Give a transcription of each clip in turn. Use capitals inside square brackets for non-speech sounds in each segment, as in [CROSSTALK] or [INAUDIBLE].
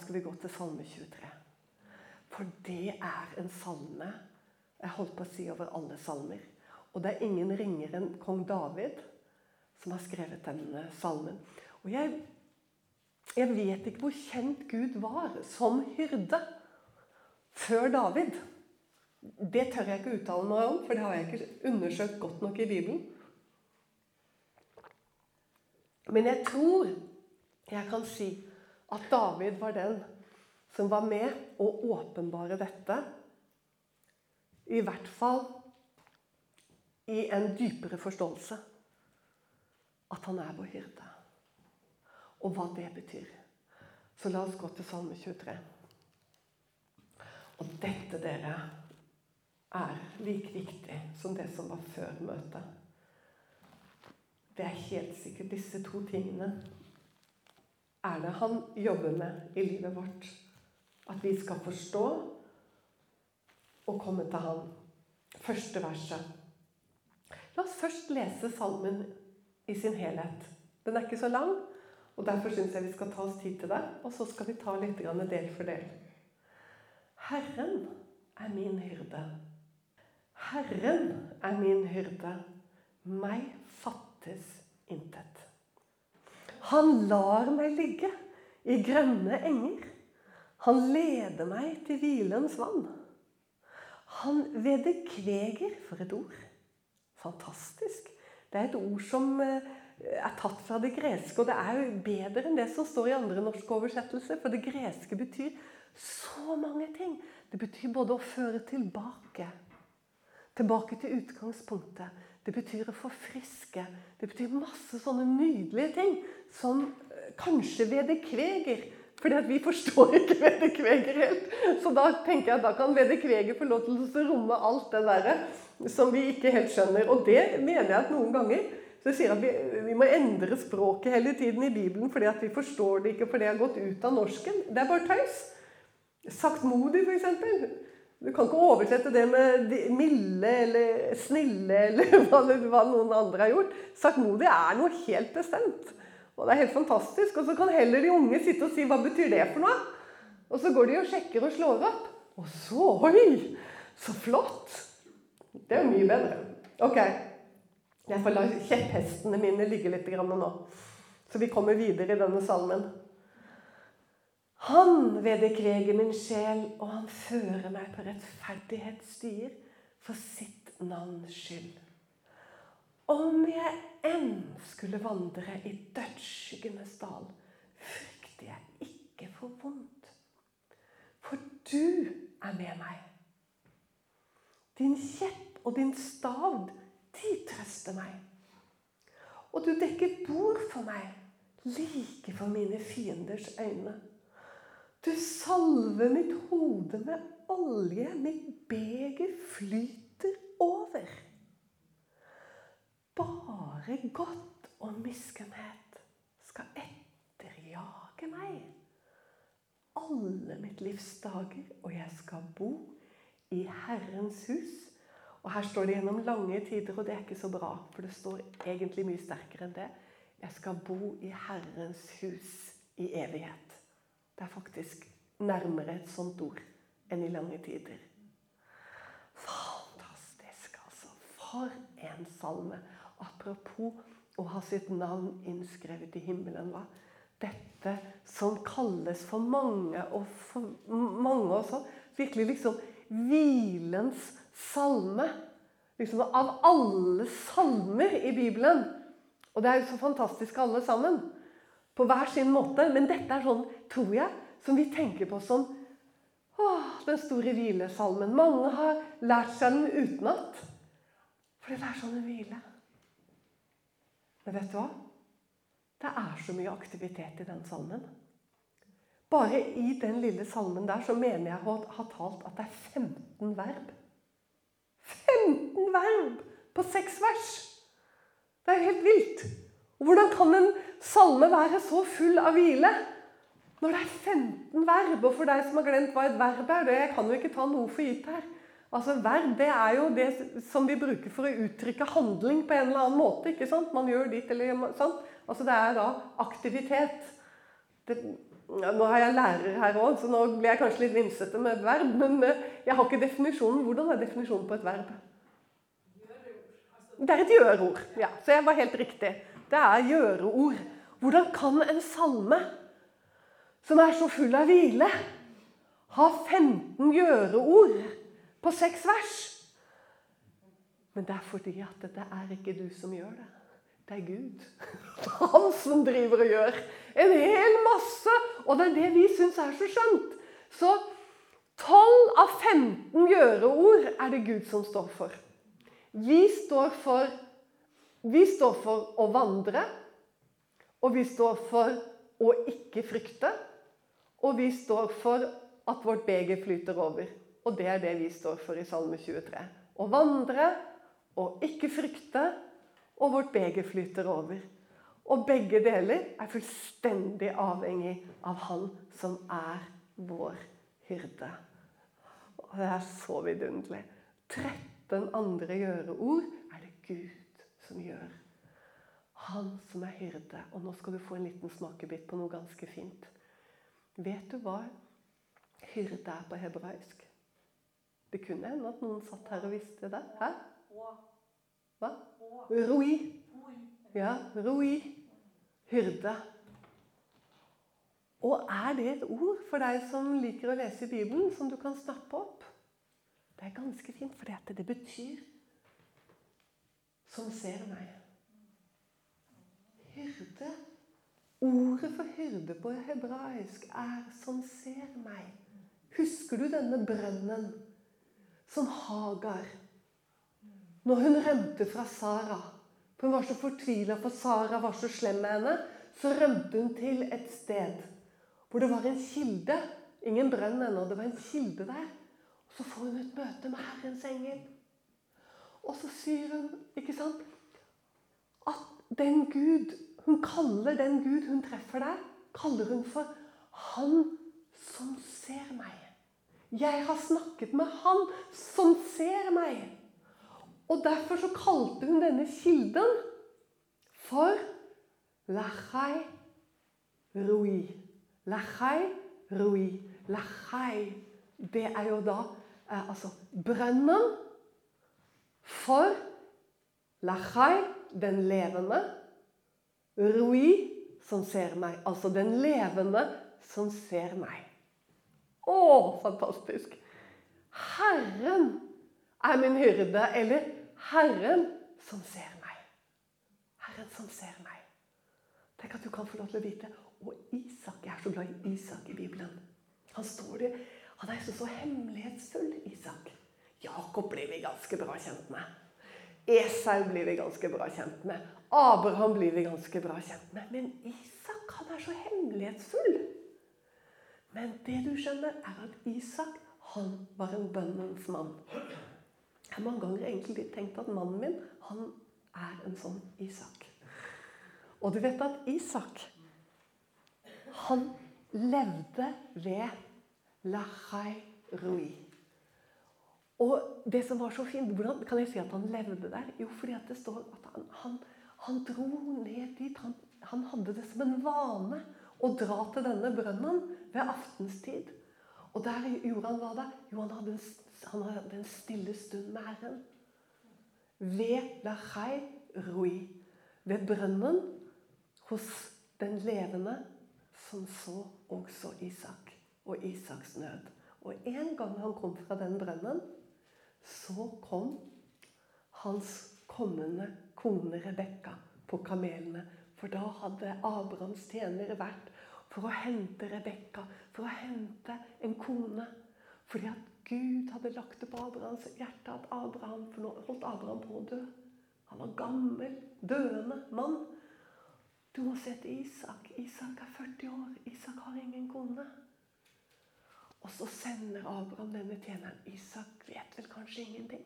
skal vi gå til Salme 23. For det er en salme jeg holdt på å si over alle salmer. Og det er ingen ringere enn kong David som har skrevet denne salmen. Og jeg, jeg vet ikke hvor kjent Gud var som hyrde før David. Det tør jeg ikke uttale meg om, for det har jeg ikke undersøkt godt nok i Bibelen. Men jeg tror jeg kan si at David var den som var med å åpenbare dette. I hvert fall i en dypere forståelse. At han er vår hyrde. Og hva det betyr. Så la oss gå til Salme 23. Og dette, dere, er like viktig som det som var før møtet. Det er helt sikkert disse to tingene er det han jobber med i livet vårt. At vi skal forstå og komme til ham. Første verset. La oss først lese salmen i sin helhet. Den er ikke så lang, og derfor syns jeg vi skal ta oss tid til det. Og så skal vi ta litt del for del. Herren er min hyrde. Herren er min hyrde. Meg fattes intet. Han lar meg ligge i grønne enger. Han leder meg til hvilens vann. Han vederkveger For et ord. Fantastisk. Det er et ord som eh, er tatt fra det greske. Og det er jo bedre enn det som står i andre norske oversettelser. For det greske betyr så mange ting. Det betyr både å føre tilbake. Tilbake til utgangspunktet. Det betyr å forfriske. Det betyr masse sånne nydelige ting som eh, kanskje vederkveger. Fordi vi forstår ikke [LAUGHS] vederkveger helt. Så da tenker jeg at da kan vederkveger få lov til å romme alt det der som vi ikke helt skjønner. Og det mener jeg at noen ganger så sier at vi, vi må endre språket hele tiden i Bibelen fordi at vi forstår det ikke fordi det har gått ut av norsken. Det er bare tøys. Saktmodig, f.eks. Du kan ikke oversette det med milde eller snille eller [LAUGHS] hva, hva noen andre har gjort. Saktmodig er noe helt bestemt. Og det er helt fantastisk. Og så kan heller de unge sitte og si 'hva betyr det for noe?' Og så går de og sjekker og slår opp. Og så Oi! Så flott! Det er jo mye bedre. Ok. Jeg får la kjepphestene mine ligge litt nå. Så vi kommer videre i denne salmen. Han vederkveger min sjel, og han fører meg på rettferdighetsstier for sitt navns skyld. Om jeg enn skulle vandre i dødsskyggenes dal, frykter jeg ikke for vondt. For du er med meg. Din kjepp og din stav, de trøster meg. Og du dekker bord for meg, like for mine fienders øyne. Du salver mitt hode med olje, mitt beger flyter over. Bare godt og miskunnhet skal etterjage meg alle mitt livs dager, og jeg skal bo i Herrens hus. Og Her står det gjennom lange tider, og det er ikke så bra, for det står egentlig mye sterkere enn det. Jeg skal bo i Herrens hus i evighet. Det er faktisk nærmere et sånt ord enn i lange tider. Fantastisk, altså. For en salme. Apropos å ha sitt navn innskrevet i himmelen. hva? Dette som kalles for mange, og for mange også, virkelig liksom hvilens salme. Liksom av alle salmer i Bibelen. Og det er jo så fantastisk alle sammen på hver sin måte. Men dette er sånn, tror jeg, som vi tenker på som åh, den store hvilesalmen. Mange har lært seg den utenat. For det er sånn en hvile. Men vet du hva? Det er så mye aktivitet i den salmen. Bare i den lille salmen der så mener jeg å ha talt at det er 15 verb. 15 verb på seks vers! Det er helt vilt. Hvordan kan en salme være så full av hvile? Når det er 15 verb, og for deg som har glemt hva et verb er det, Jeg kan jo ikke ta noe for gitt her. Altså Verb det er jo det som vi bruker for å uttrykke handling på en eller annen måte. ikke sant? Man gjør ditt eller sånn. Altså Det er da aktivitet. Det, ja, Nå har jeg lærer her òg, så nå blir jeg kanskje litt vimsete med verb. Men eh, jeg har ikke definisjonen. Hvordan er definisjonen på et verb? Det er et gjøreord. Ja, så jeg var helt riktig. Det er gjøreord. Hvordan kan en salme som er så full av hvile, ha 15 gjøreord på seks vers? Men det er fordi at det er ikke du som gjør det. Det er Gud. Han som driver og gjør en hel masse. Og det er det vi syns er så skjønt. Så 12 av 15 gjøreord er det Gud som står for. Vi står for, vi står for å vandre, og vi står for å ikke frykte. Og vi står for at vårt beger flyter over. Og det er det vi står for i Salme 23. Å vandre og ikke frykte, og vårt beger flyter over. Og begge deler er fullstendig avhengig av Han som er vår hyrde. Og det er så vidunderlig. 13 andre gjøreord er det Gud som gjør. Han som er hyrde. Og nå skal du få en liten smakebit på noe ganske fint. Vet du hva hyrde er på hebraisk? Det kunne hende at noen satt her og visste det. Hæ? Hva? Roi. Ja, roi. Hyrde. Og er det et ord for deg som liker å lese i Bibelen, som du kan snappe opp? Det er ganske fint, for det betyr 'som ser meg'. Hyrde. Ordet for hyrde på hebraisk er 'som ser meg'. Husker du denne brønnen som Hagar Når hun rømte fra Sara For hun var så fortvila, for Sara var så slem med henne. Så rømte hun til et sted hvor det var en kilde. Ingen brønn ennå, det var en kilde der. Så får hun et møte med Herrens engel. Og så sier hun ikke sant, at den Gud Hun kaller den Gud hun treffer der, kaller hun for 'Han som ser meg'. Jeg har snakket med Han som ser meg. Og derfor så kalte hun denne kilden for Lachai Rui. Lachai Rui. Lachai. Det er jo da eh, altså brønnen for Lachai, den levende. Rui, som ser meg. Altså den levende som ser meg. Å, fantastisk! Herren er min hyrde. Eller Herren som ser meg. Herren som ser meg. Tenk at du kan få lov til å vite. Og Isak, jeg er så glad i Isak i Bibelen. Han står det, han er så, så hemmelighetsfull, Isak. Jakob blir vi ganske bra kjent med. Esau blir vi ganske bra kjent med. Abraham blir vi ganske bra kjent med. Men Isak han er så hemmelighetsfull. Men det du skjønner, er at Isak han var en bønnens mann. Jeg har mange ganger egentlig tenkt at mannen min han er en sånn Isak. Og du vet at Isak han levde ved Lachai Rui. Og det som var så fint, Hvordan kan jeg si at han levde der? Jo, fordi det står at han, han, han dro ned dit. Han, han, hadde det som en vane å dra til denne brønnen ved aftenstid. Og der gjorde han hva da? Jo, han hadde, han hadde en stille stund med Herren. Ved Lachai Rui. Ved brønnen hos den levende som så også Isak og Isaks nød. Og en gang han kom fra den brønnen, så kom hans kommende kone Rebekka på kamelene. For da hadde Abrahams tjenere vært for å hente Rebekka, for å hente en kone. Fordi at Gud hadde lagt det på Abrahams hjerte at Abraham, for nå holdt Abraham på å dø. Han var gammel, døende mann. Du må se til Isak. Isak er 40 år. Isak har ingen kone. Og så sender Abraham denne tjeneren. Isak vet vel kanskje ingenting.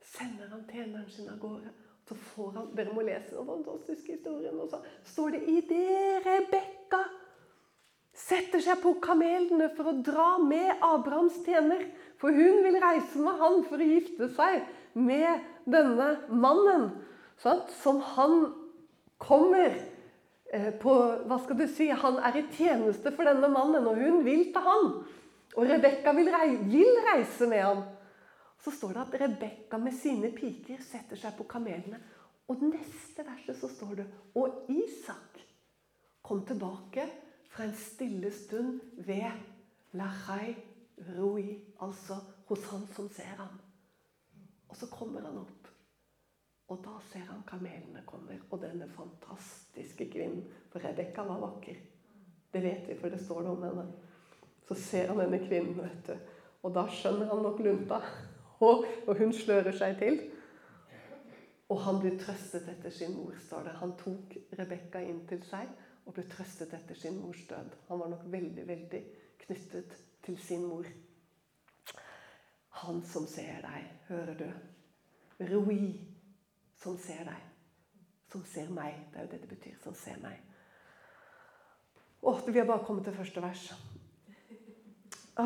Sender han tjeneren sin av gårde. Så får han, Dere må lese den fantastiske historien. Og så står det i det Rebekka setter seg på kamelene for å dra med Abrahams tjener. For hun vil reise med han for å gifte seg med denne mannen. Sant? Som han kommer eh, på Hva skal du si? Han er i tjeneste for denne mannen, og hun vil til han. Og Rebekka vil, rei, vil reise med ham. Så står det at Rebekka med sine piker setter seg på kamelene. Og neste verset så står det Og Isak kom tilbake fra en stille stund ved Lachai Rui, altså hos han som ser ham. Og så kommer han opp, og da ser han kamelene kommer, og denne fantastiske kvinnen. For Rebekka var vakker. Det vet vi, for det står det om henne. Så ser han denne kvinnen, vet du. Og da skjønner han nok lunta. [LAUGHS] Og, og hun slører seg til. Og han blir trøstet etter sin mor, står det. Han tok Rebekka inn til seg og ble trøstet etter sin mors død. Han var nok veldig, veldig knyttet til sin mor. Han som ser deg, hører du. Rui, som ser deg. Som ser meg. Det er jo det det betyr. Som ser meg. Å, vi har bare kommet til første vers. Å,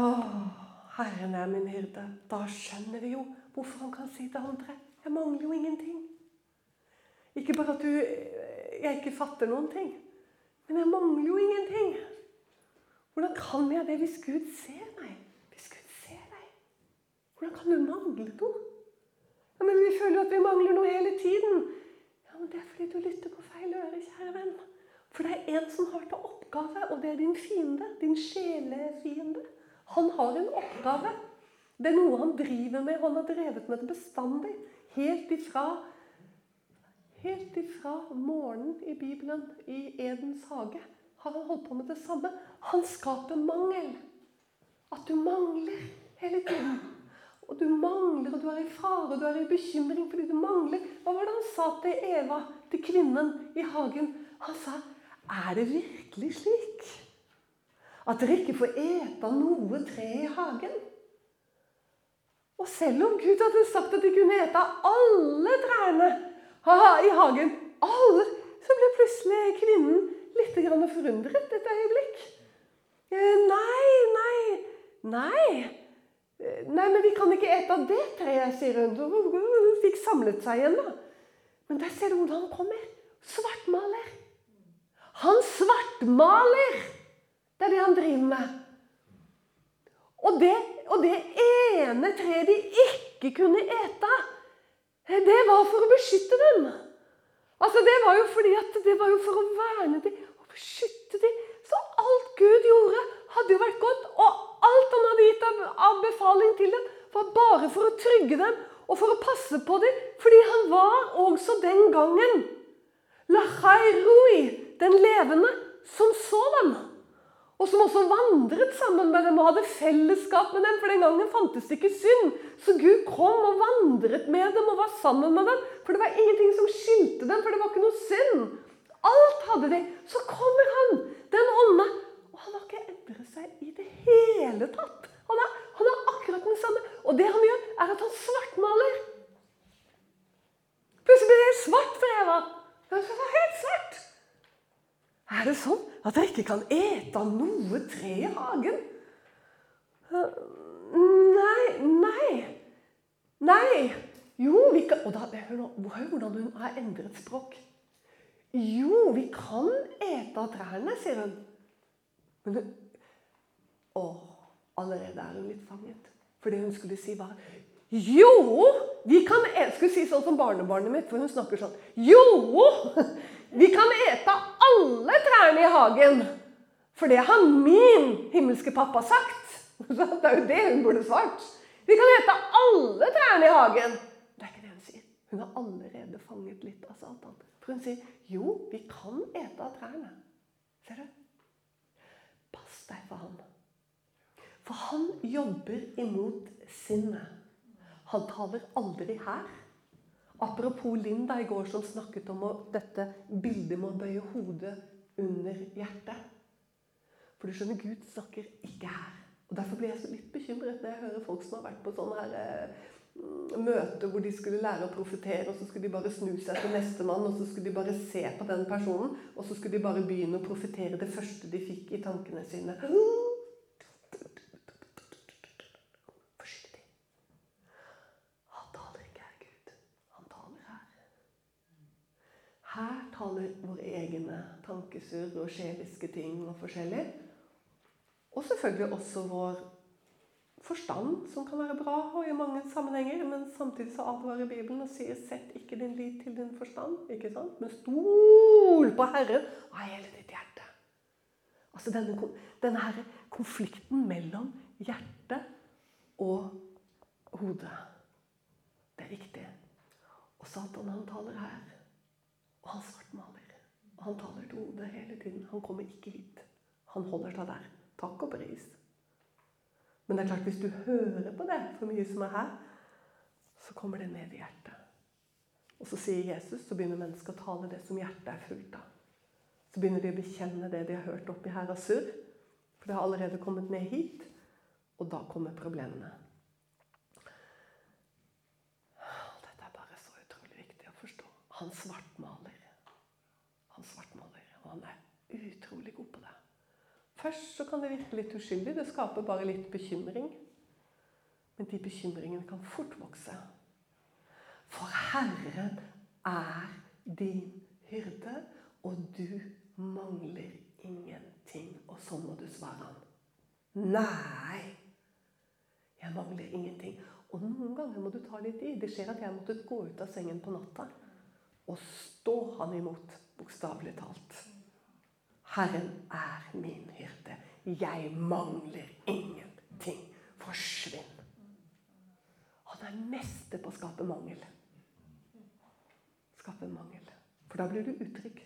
Herren er min hyrde. Da skjønner vi jo hvorfor han kan si til andre Jeg mangler jo ingenting. Ikke bare at du, jeg ikke fatter noen ting, men jeg mangler jo ingenting. Hvordan kan jeg det hvis Gud ser meg? Hvis Gud ser deg? Hvordan kan du mangle noe? Ja, men Vi føler jo at vi mangler noe hele tiden. Ja, men Det er fordi du lytter på feil øre, kjære venn. For det er en som har til oppgave, og det er din fiende. Din sjelefiende. Han har en oppgave. Det er noe han driver med. Han har drevet med det bestandig. Helt ifra Helt ifra morgenen i Bibelen, i Edens hage, har han holdt på med det samme. Han skaper mangel. At du mangler hele tiden. Og du mangler, og du er i fare, og du er i bekymring fordi du mangler. Hva var det han sa til Eva, til kvinnen i hagen? Han sa, 'Er det virkelig slik at dere ikke får ete noe tre i hagen?' Og selv om Gud hadde sagt at de kunne ete alle trærne i hagen, alle, så ble plutselig kvinnen litt forundret et øyeblikk. Nei, nei, nei. Nei, men vi kan ikke ete av det treet, sier hun. Hun fikk samlet seg igjen, da. Men der ser du hvordan han kommer. Svartmaler. Han svartmaler! Det er det han driver med. Og det, og det ene treet de ikke kunne ete det var for å beskytte dem. Altså, Det var jo fordi at det var jo for å verne dem og beskytte dem. Så alt Gud gjorde, hadde jo vært godt. Og alt han hadde gitt av befaling til dem, var bare for å trygge dem og for å passe på dem. Fordi han var også den gangen Lachairui, den levende, som så dem. Og som også vandret sammen med dem og hadde fellesskap med dem. For den gangen fantes det ikke synd. Så Gud kom og vandret med dem og var sammen med dem. For det var ingenting som skilte dem, for det var ikke noe synd. Alt hadde de. Så kommer han, den ånde. Og han har ikke endret seg i det hele tatt. Han er, han er akkurat den samme. Og det han gjør, er at han svartmaler. Plutselig blir det svart for Eva. Det er helt svart. Er det sånn at jeg ikke kan ete av noe tre i hagen? Nei, nei. Nei. Jo, vi kan Og da, hør, hør hvordan hun har endret språk. Jo, vi kan ete av trærne, sier hun. Men hun Å, allerede er hun litt fanget. For det hun skulle si, var Jo, vi kan ete Skulle si sånn som barnebarnet mitt, for hun snakker sånn. Jo, vi kan ete alle trærne i hagen. For det har min himmelske pappa sagt. [LAUGHS] Det er jo det hun burde svart. Vi kan ete alle trærne i hagen. Det er ikke det hun sier. Hun har allerede fanget litt av Satan. For hun sier jo, vi kan ete av trærne. Ser du? Pass deg for han. For han jobber imot sinnet. Han taler aldri her. Apropos Linda i går som snakket om dette bildet med å bøye hodet under hjertet. For du skjønner, Gud snakker ikke her. Og Derfor blir jeg så litt bekymret når jeg hører folk som har vært på sånne her, eh, møter hvor de skulle lære å profetere, og så skulle de bare snu seg til nestemann, og så skulle de bare se på den personen, og så skulle de bare begynne å profetere det første de fikk i tankene sine. Taler våre egne tankesurr og sjeliske ting og forskjellig. Og selvfølgelig også vår forstand, som kan være bra og i mange sammenhenger. Men samtidig så advarer Bibelen og sier 'sett ikke din lit til din forstand'. ikke sant? Men stol på Herren av hele ditt hjerte. Altså denne, denne her konflikten mellom hjerte og hode. Det er viktig. Og Satan han taler her. Og han svartmaler. Og han taler til hodet hele tiden. Han kommer ikke hit. Han holder seg der. Takk og pris. Men det er klart, hvis du hører på det for mye som er her, så kommer det ned i hjertet. Og så sier Jesus, så begynner mennesket å tale det som hjertet er fullt av. Så begynner de å bekjenne det de har hørt oppi her av surr. For det har allerede kommet ned hit. Og da kommer problemene. Dette er bare så utrolig viktig å forstå. Han svartmaler. Han er utrolig god på det. Først så kan det virke litt uskyldig. Det skaper bare litt bekymring. Men de bekymringene kan fort vokse. For Herren er din hyrde, og du mangler ingenting. Og sånn må du svare han. Nei, jeg mangler ingenting. Og noen ganger må du ta litt i. Det skjer at jeg måtte gå ut av sengen på natta og stå han imot, bokstavelig talt. Herren er min hyrde. Jeg mangler ingenting. Forsvinn. Han er mester på å skape mangel. Skape mangel. For da blir du utrygg.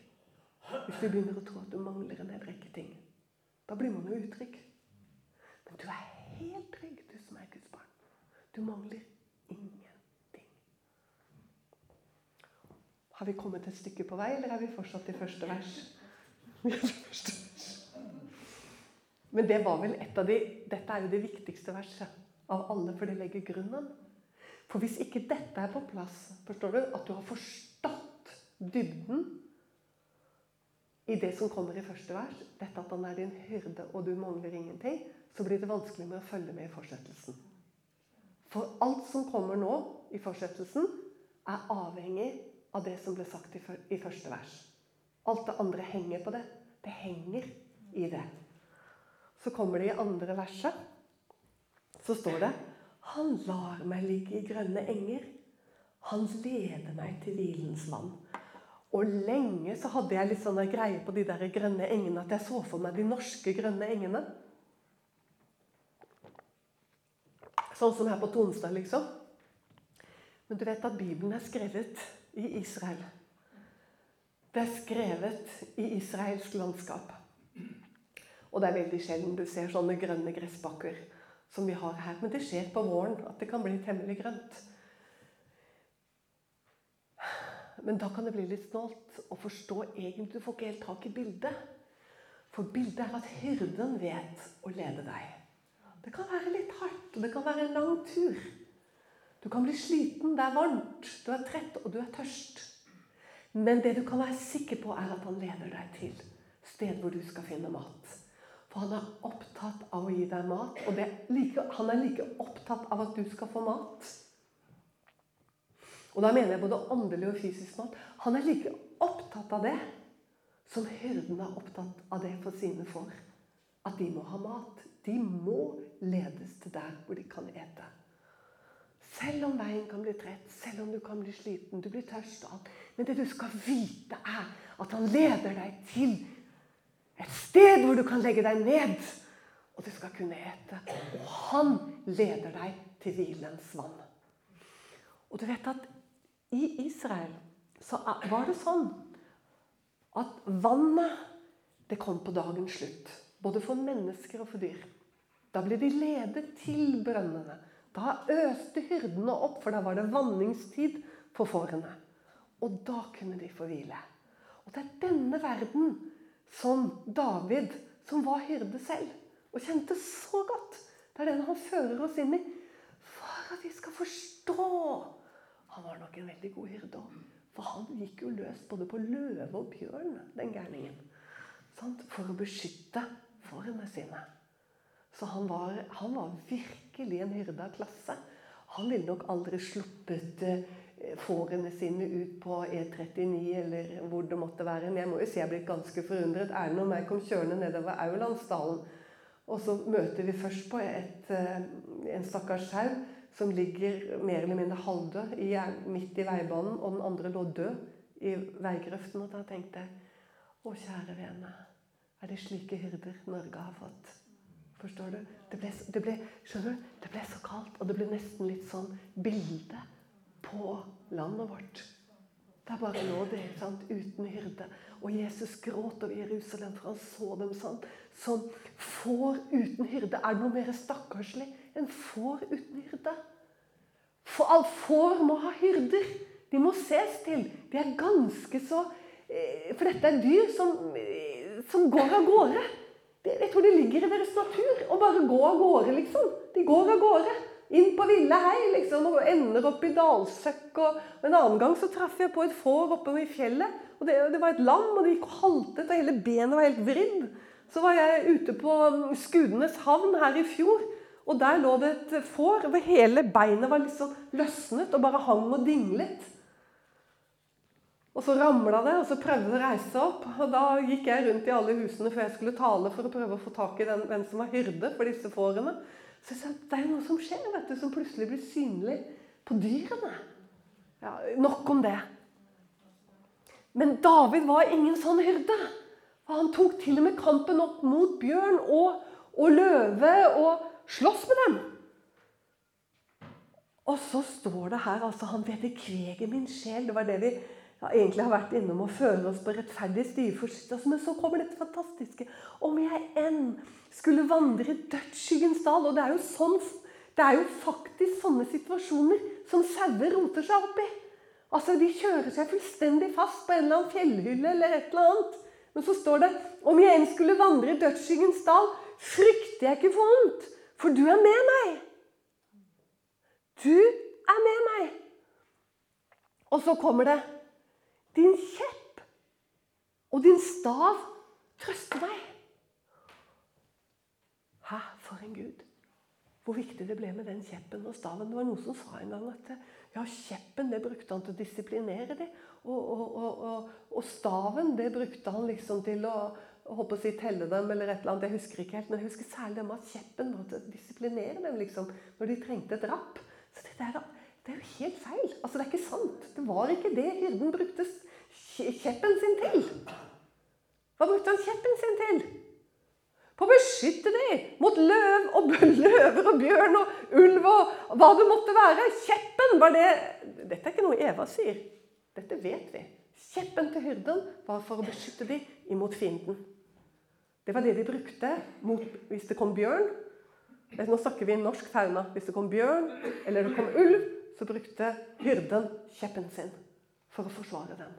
Hvis du begynner å tro at du mangler en hel rekke ting. Da blir man jo utrygg. Men du er helt trygg, du som er Guds barn. Du mangler ingenting. Har vi kommet et stykke på vei, eller er vi fortsatt i første vers? Men det var vel et av de Dette er jo det viktigste verset av alle, for det legger grunnen. For hvis ikke dette er på plass, forstår du, at du har forstått dybden i det som kommer i første vers, dette at han er din hyrde og du mangler ingenting, så blir det vanskelig med å følge med i fortsettelsen. For alt som kommer nå i fortsettelsen, er avhengig av det som ble sagt i første vers. Alt det andre henger på det. Det henger i det. Så kommer det i andre verset. Så står det Han lar meg ligge i grønne enger. Han leder meg til hvilens vann. Og lenge så hadde jeg litt sånn greie på de der grønne engene at jeg så for meg de norske grønne engene. Sånn som her på Tonstad, liksom. Men du vet at Bibelen er skrevet i Israel. Det er skrevet i israelsk landskap. Og det er veldig sjelden du ser sånne grønne gressbakker som vi har her. Men det skjer på våren at det kan bli temmelig grønt. Men da kan det bli litt snålt å forstå egentlig Du får ikke helt tak i bildet. For bildet er at hyrden vet å lede deg. Det kan være litt hardt, og det kan være en lang tur. Du kan bli sliten, det er varmt, du er trett, og du er tørst. Men det du kan være sikker på, er at han leder deg til sted hvor du skal finne mat. For han er opptatt av å gi deg mat, og like, han er like opptatt av at du skal få mat. Og da mener jeg både åndelig og fysisk mat. Han er like opptatt av det som hyrden er opptatt av det for sine får. At de må ha mat. De må ledes til der hvor de kan ete. Selv om veien kan bli trett, selv om du kan bli sliten, du blir tørst og alt. Men det du skal vite, er at han leder deg til et sted hvor du kan legge deg ned, og du skal kunne ete. Og han leder deg til hvilens vann. Og du vet at i Israel så var det sånn at vannet det kom på dagens slutt. Både for mennesker og for dyr. Da ble de ledet til brønnene. Da øste hyrdene opp, for da var det vanningstid for fårene. Og da kunne de få hvile. Og det er denne verden som David, som var hyrde selv, og kjente så godt Det er den han fører oss inn i for at vi skal forstå. Han var nok en veldig god hyrde òg. For han gikk jo løs både på løve og bjørn, den gærningen. For å beskytte fårene sine. Så han var, han var, virkelig en hyrde av klasse. Han ville nok aldri sluppet fårene sine ut på E39 eller hvor det måtte være. Men jeg må jo si jeg ble ganske forundret. Erlend og meg kom kjørende nedover Aulandsdalen. Og så møter vi først på et, en stakkars sau som ligger mer eller mindre halvdød midt i veibanen, og den andre lå død i veigrøften. Og da tenkte jeg å, kjære vene, er det slike hyrder Norge har fått? Forstår du? Det ble, det ble, skjønner du? Det ble så kaldt, og det ble nesten litt sånn bilde på landet vårt. Det er bare nå det sant, uten hyrde. Og Jesus gråt over Jerusalem, for han så dem sånn. Som får uten hyrde. Er det noe mer stakkarslig enn får uten hyrde? For får må ha hyrder. De må ses til. De er ganske så eh, For dette er dyr som, eh, som går av gårde. Jeg tror det ligger i deres natur å bare gå av gårde, liksom. De går av gårde. Inn på ville hei liksom, og ender opp i dalsøkk. Og en annen gang så traff jeg på et får oppe i fjellet. og det, det, var et lam, og det gikk og haltet, og hele benet var helt vridd. Så var jeg ute på Skudenes havn her i fjor, og der lå det et får hvor hele beinet var liksom løsnet og bare hang og dinglet. Og så ramla det, og så prøvde det å reise seg opp. Og da gikk jeg rundt i alle husene før jeg skulle tale for å prøve å få tak i den, hvem som var hyrde for disse fårene. Så jeg sa, Det er noe som skjer, vet du, som plutselig blir synlig på dyrene. Ja, Nok om det. Men David var ingen sånn hyrde. Han tok til og med kampen opp mot bjørn og, og løve og slåss med dem. Og så står det her altså, Han vederkveger min sjel. Det var det vi ja, egentlig har vært innom å føle oss på rettferdig stige for sitt. Altså, men så kommer dette fantastiske. Om jeg enn skulle vandre i dødsskyggens dal Og det er sånn det er jo faktisk sånne situasjoner som sauer roter seg opp i. Altså, De kjører seg fullstendig fast på en eller annen fjellhylle eller et eller annet. Men så står det om jeg enn skulle vandre i dødsskyggens dal, frykter jeg ikke for vondt, for du er med meg. Du er med meg. Og så kommer det din kjepp og din stav trøster meg. Hæ, for en Gud. Hvor viktig det ble med den kjeppen og staven. Det var noen som sa en gang at ja, kjeppen det brukte han til å disiplinere dem. Og, og, og, og, staven det brukte han liksom til å håper å si telle dem eller et eller annet. Jeg husker ikke helt, men jeg husker særlig dem at kjeppen å disiplinere dem liksom, når de trengte et rapp. Så det der det er jo helt feil. Altså, Det er ikke sant. Det var ikke det hyrden brukte kjeppen sin til. Hva brukte han kjeppen sin til? På å beskytte dem mot løv og [LAUGHS] løver og bjørn og ulv og hva det måtte være. Kjeppen var det Dette er ikke noe Eva sier. Dette vet vi. Kjeppen til hyrden var for å beskytte dem imot fienden. Det var det de brukte mot, hvis det kom bjørn. Nå snakker vi norsk fauna. Hvis det kom bjørn eller det kom ulv, så brukte hyrden kjeppen sin for å forsvare dem.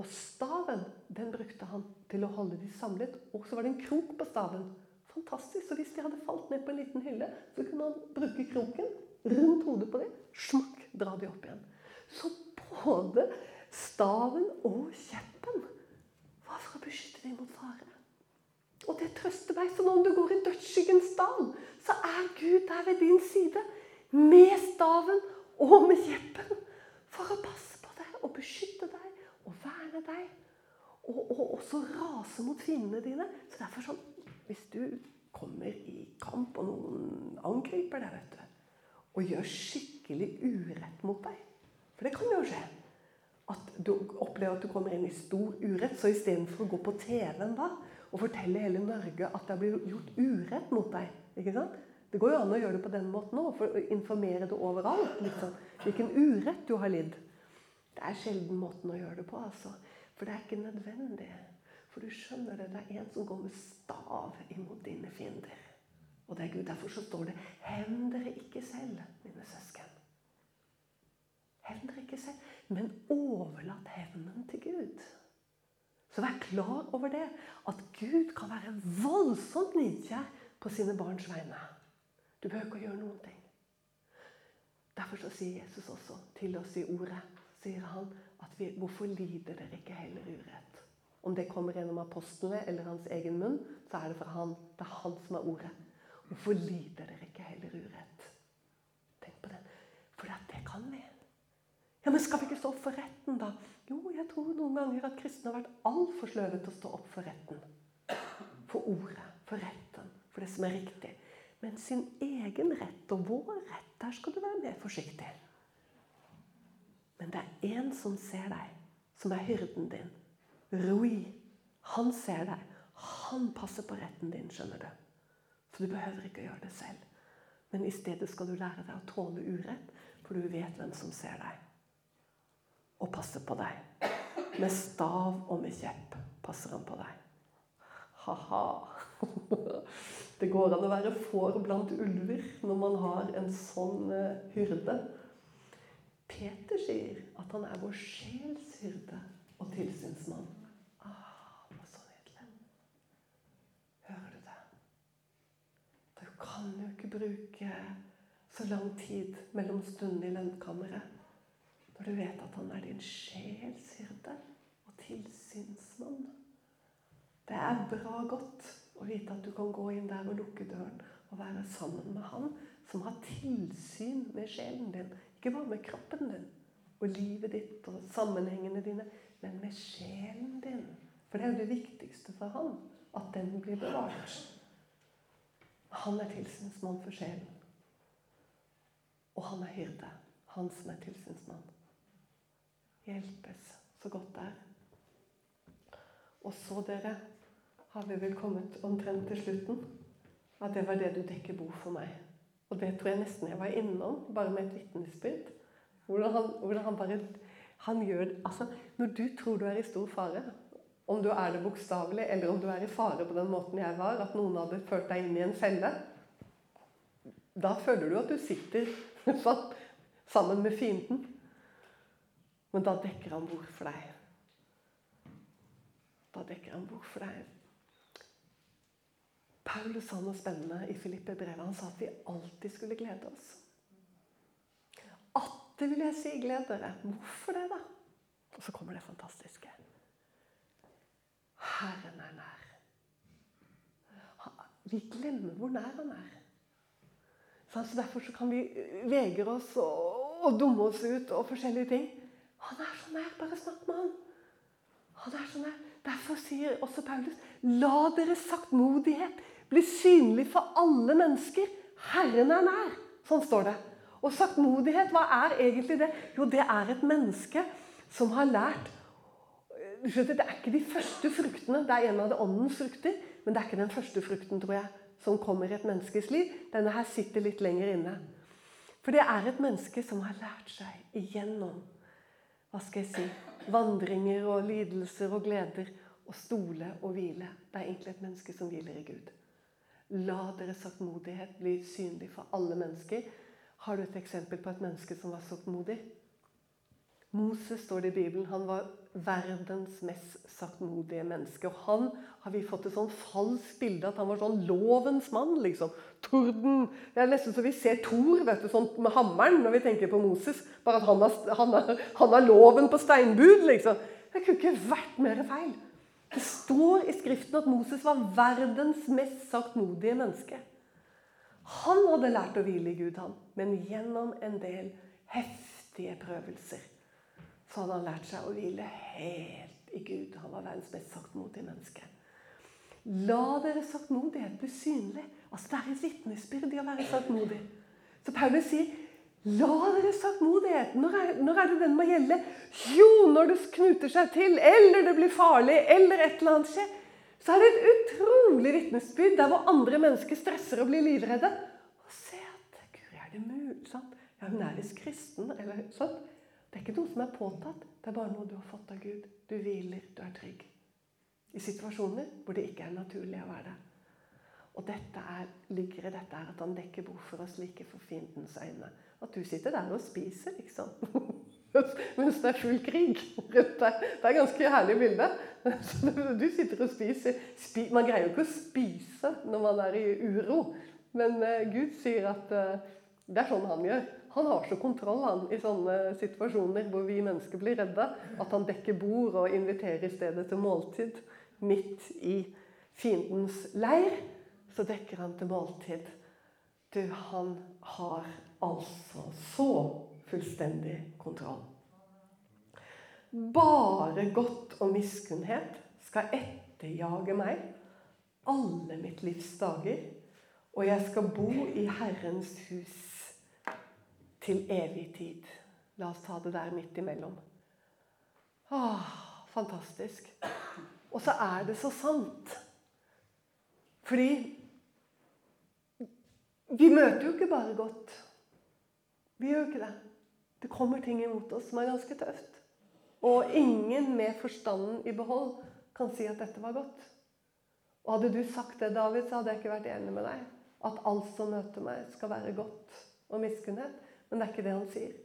Og staven den brukte han til å holde de samlet. Og så var det en krok på staven. Fantastisk. Så hvis de hadde falt ned på en liten hylle, så kunne han bruke kroken rundt hodet på dem. Smakk, dra de opp igjen. Så både staven og kjeppen var for å beskytte dem mot fare. Og det trøster meg. Så når du går i dødsskyggens dal, så er Gud der ved din side. Med staven og med kjeppen for å passe på deg og beskytte deg og verne deg. Og, og også rase mot fiendene dine. Så derfor sånn Hvis du kommer i kamp, og noen angriper deg, vet du, og gjør skikkelig urett mot deg For det kan jo skje. At du opplever at du kommer inn i stor urett. Så istedenfor å gå på TV-en da og fortelle hele Norge at det har blitt gjort urett mot deg ikke sant? Det går jo an å gjøre det på den måten òg, for å informere det overalt. Liksom. Hvilken urett du har lidd. Det er sjelden måten å gjøre det på, altså. For det er ikke nødvendig. For du skjønner det, det er en som går med stav imot dine fiender. Og det er Gud. Derfor så står det 'Hevn dere ikke selv, mine søsken'. Hevn dere ikke selv, men overlat hevnen til Gud. Så vær klar over det, at Gud kan være voldsomt nidkjær på sine barns vegne. Du behøver ikke å gjøre noen ting. Derfor så sier Jesus også til oss i ordet sier han at vi, hvorfor lider dere ikke heller urett? Om det kommer gjennom apostlene eller hans egen munn, så er det fra han. Det er han som er ordet. Hvorfor lider dere ikke heller urett? Tenk på det. For det kan vi. Ja, Men skal vi ikke stå opp for retten, da? Jo, jeg tror noen ganger at kristne har vært altfor sløve til å stå opp for retten. For ordet, for retten, for det som er riktig. Men sin egen rett og vår rett, der skal du være mer forsiktig. Men det er én som ser deg, som er hyrden din. Rui. Han ser deg. Han passer på retten din, skjønner du. Så du behøver ikke å gjøre det selv. Men i stedet skal du lære deg å tåle urett, for du vet hvem som ser deg. Og passer på deg. Med stav og med kjepp passer han på deg. Ha-ha. Det går an å være får blant ulver når man har en sånn eh, hyrde. Peter sier at han er vår sjels hyrde og tilsynsmann. Ah, hva så nydelig. Hører du det? Du kan jo ikke bruke så lang tid mellom stundene i lønnkammeret når du vet at han er din sjels hyrde og tilsynsmann. Det er bra godt å vite at du kan gå inn der og lukke døren og være sammen med han som har tilsyn med sjelen din. Ikke bare med kroppen din og livet ditt og sammenhengene dine, men med sjelen din. For det er jo det viktigste for han, at den blir bevart. Han er tilsynsmann for sjelen. Og han er hyrde. Han som er tilsynsmann. Hjelpes så godt det er. Og så, dere, har vi vel kommet omtrent til slutten. At det var det du dekker bo for meg. Og det tror jeg nesten jeg var innom, bare med et vitnesbyrd. Hvordan han, hvordan han bare han gjør, altså, Når du tror du er i stor fare, om du er det bokstavelig, eller om du er i fare på den måten jeg var, at noen hadde ført deg inn i en felle, da føler du at du sitter [LAUGHS] sånn, sammen med fienden. Men da dekker han bord for deg. Da dekker han bord for deg. Paulus sa noe spennende i Filippe-brevet. Han sa at vi alltid skulle glede oss. Atter vil jeg si gled dere. Hvorfor det, da? Og så kommer det fantastiske. Herren er nær. Vi glemmer hvor nær han er. Så Derfor så kan vi vegre oss og, og dumme oss ut og forskjellige ting. Han er så nær. Bare snakk med han. Han er så nær. Derfor sier også Paulus la deres saktmodighet bli synlig for alle mennesker. Herren er nær. Sånn står det. Og saktmodighet, hva er egentlig det? Jo, det er et menneske som har lært du skjønner, Det er ikke de første fruktene. Det er en av det åndens frukter, men det er ikke den første frukten, tror jeg, som kommer i et menneskes liv. Denne her sitter litt lenger inne. For det er et menneske som har lært seg igjennom hva skal jeg si, vandringer og lidelser og gleder å stole og hvile. Det er egentlig et menneske som hviler i Gud. La deres saktmodighet bli synlig for alle mennesker. Har du et eksempel på et menneske som var saktmodig? Moses står det i Bibelen. Han var verdens mest saktmodige menneske. Og han har vi fått et sånn falskt bilde at han var sånn lovens mann. liksom. Torden. Det er nesten så vi ser Thor vet du, sånn med hammeren når vi tenker på Moses. Bare at han har, han har, han har loven på steinbud, liksom. Det kunne ikke vært mer feil. Det står i Skriften at Moses var verdens mest saktmodige menneske. Han hadde lært å hvile i Gud, han. Men gjennom en del heftige prøvelser så hadde han lært seg å hvile helt i Gud. Han var verdens mest saktmodige menneske. La deres saktmodighet bli synlig. Altså, Det er et vitnesbyrd i å være saktmodig. Så Paulus sier La dere saktmodighet. Når når er det den må gjelde? Jo, når det knuter seg til, eller det blir farlig, eller et eller annet skjer. Så er det et utrolig vitnesbyrd der hvor andre mennesker stresser og blir livredde. Og se at Guri, er det mulig? Sant? Ja, hun er visst kristen. eller sånn. Det er ikke noe som er påtatt. Det er bare noe du har fått av Gud. Du hviler, du er trygg. I situasjoner hvor det ikke er naturlig å være der. Og dette er, ligger i dette her at han dekker bord for oss like for fiendens øyne. At du sitter der og spiser, liksom. [LAUGHS] Mens det er full krig rundt deg. Det er et ganske herlig bilde. [LAUGHS] Du sitter og spiser. Man greier jo ikke å spise når man er i uro. Men eh, Gud sier at eh, det er sånn han gjør. Han har så kontroll han, i sånne situasjoner hvor vi mennesker blir redde, at han dekker bord og inviterer i stedet til måltid midt i fiendens leir så dekker han til måltid. Du, han har altså så fullstendig kontroll. bare godt og miskunnhet skal etterjage meg alle mitt livs dager, og jeg skal bo i Herrens hus til evig tid. La oss ta det der midt imellom. Åh, fantastisk. Og så er det så sant. Fordi vi møter jo ikke bare godt. Vi gjør jo ikke det. Det kommer ting imot oss som er ganske tøft. Og ingen med forstanden i behold kan si at dette var godt. Og hadde du sagt det, David, så hadde jeg ikke vært enig med deg. At alt som møter meg, skal være godt og miskunnhet. Men det er ikke det han sier.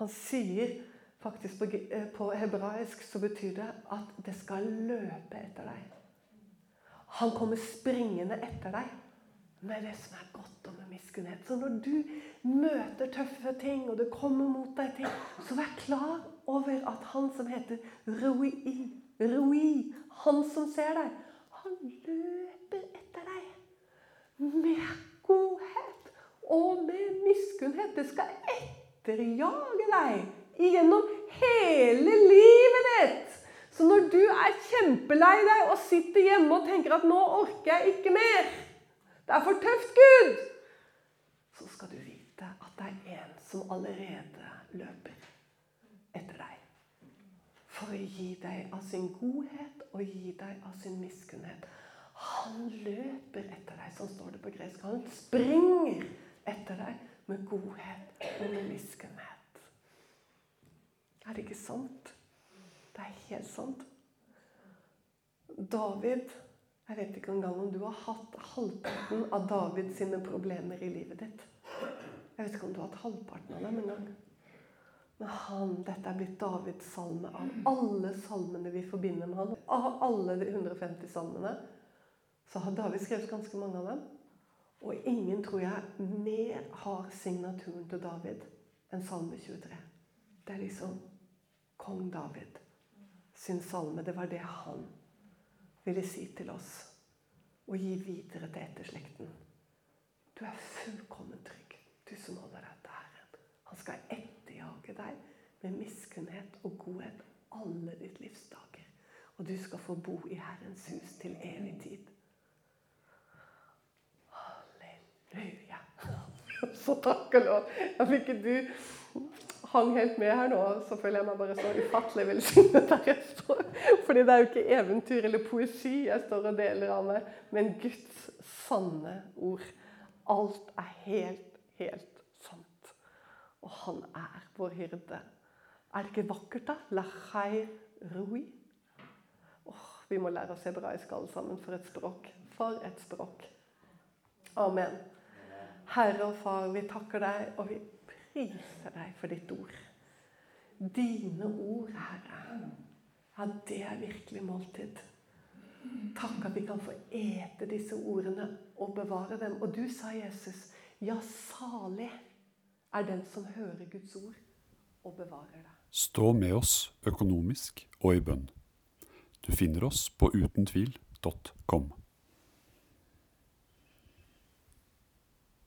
Han sier faktisk på, eh, på hebraisk så betyr det at det skal løpe etter deg. Han kommer springende etter deg med det som er godt og med miskunnhet. Så når du møter tøffe ting, og det kommer mot deg ting, så vær klar over at han som heter Rui, Rui han som ser deg, han løper etter deg med godhet og med miskunnhet. Det skal etterjage deg gjennom hele livet ditt. Så når du er kjempelei deg og sitter hjemme og tenker at 'nå orker jeg ikke mer', det er for tøft, Gud, så skal du vite at det er en som allerede løper etter deg. For å gi deg av sin godhet og gi deg av sin miskunnhet. Han løper etter deg, sånn står det på gresk. Han springer etter deg med godhet og med miskunnhet. Er det ikke sant? Det er helt sant. David Jeg vet ikke engang om du har hatt halvparten av David sine problemer i livet ditt. Jeg vet ikke om du har hatt halvparten av dem engang. Men han, dette er blitt Davids salme. Av alle salmene vi forbinder med han, av alle de 150 salmene, så har David skrevet ganske mange av dem. Og ingen, tror jeg, mer har signaturen til David enn Salme 23. Det er liksom kong David sin salme. Det var det han ville si til oss og gi videre til etterslekten. Du er fullkomment trygg, du som holder deg til Herren. Han skal etterjage deg med miskunnhet og godhet alle ditt livs dager. Og du skal få bo i Herrens hus til evig tid. Halleluja. [LAUGHS] Så takk og lov. Jeg fikk du hang helt med her nå, så føler jeg meg bare så ufattelig velsignet [LAUGHS] der jeg står. Fordi det er jo ikke eventyr eller poesi jeg står og deler av meg, men Guds sanne ord. Alt er helt, helt sant. Og han er vår hyrde. Er det ikke vakkert, da? Lachai rui. Oh, vi må lære oss hebraisk alle sammen. For et språk. For et språk. Amen. Herre og Far, vi takker deg, og vi priser deg for ditt ord. Dine ord, Herre. Ja, det er virkelig måltid. Takk at vi kan få ete disse ordene og bevare dem. Og du sa, Jesus, ja, salig er den som hører Guds ord og bevarer det. Stå med oss økonomisk og i bønn. Du finner oss på utentvil.com.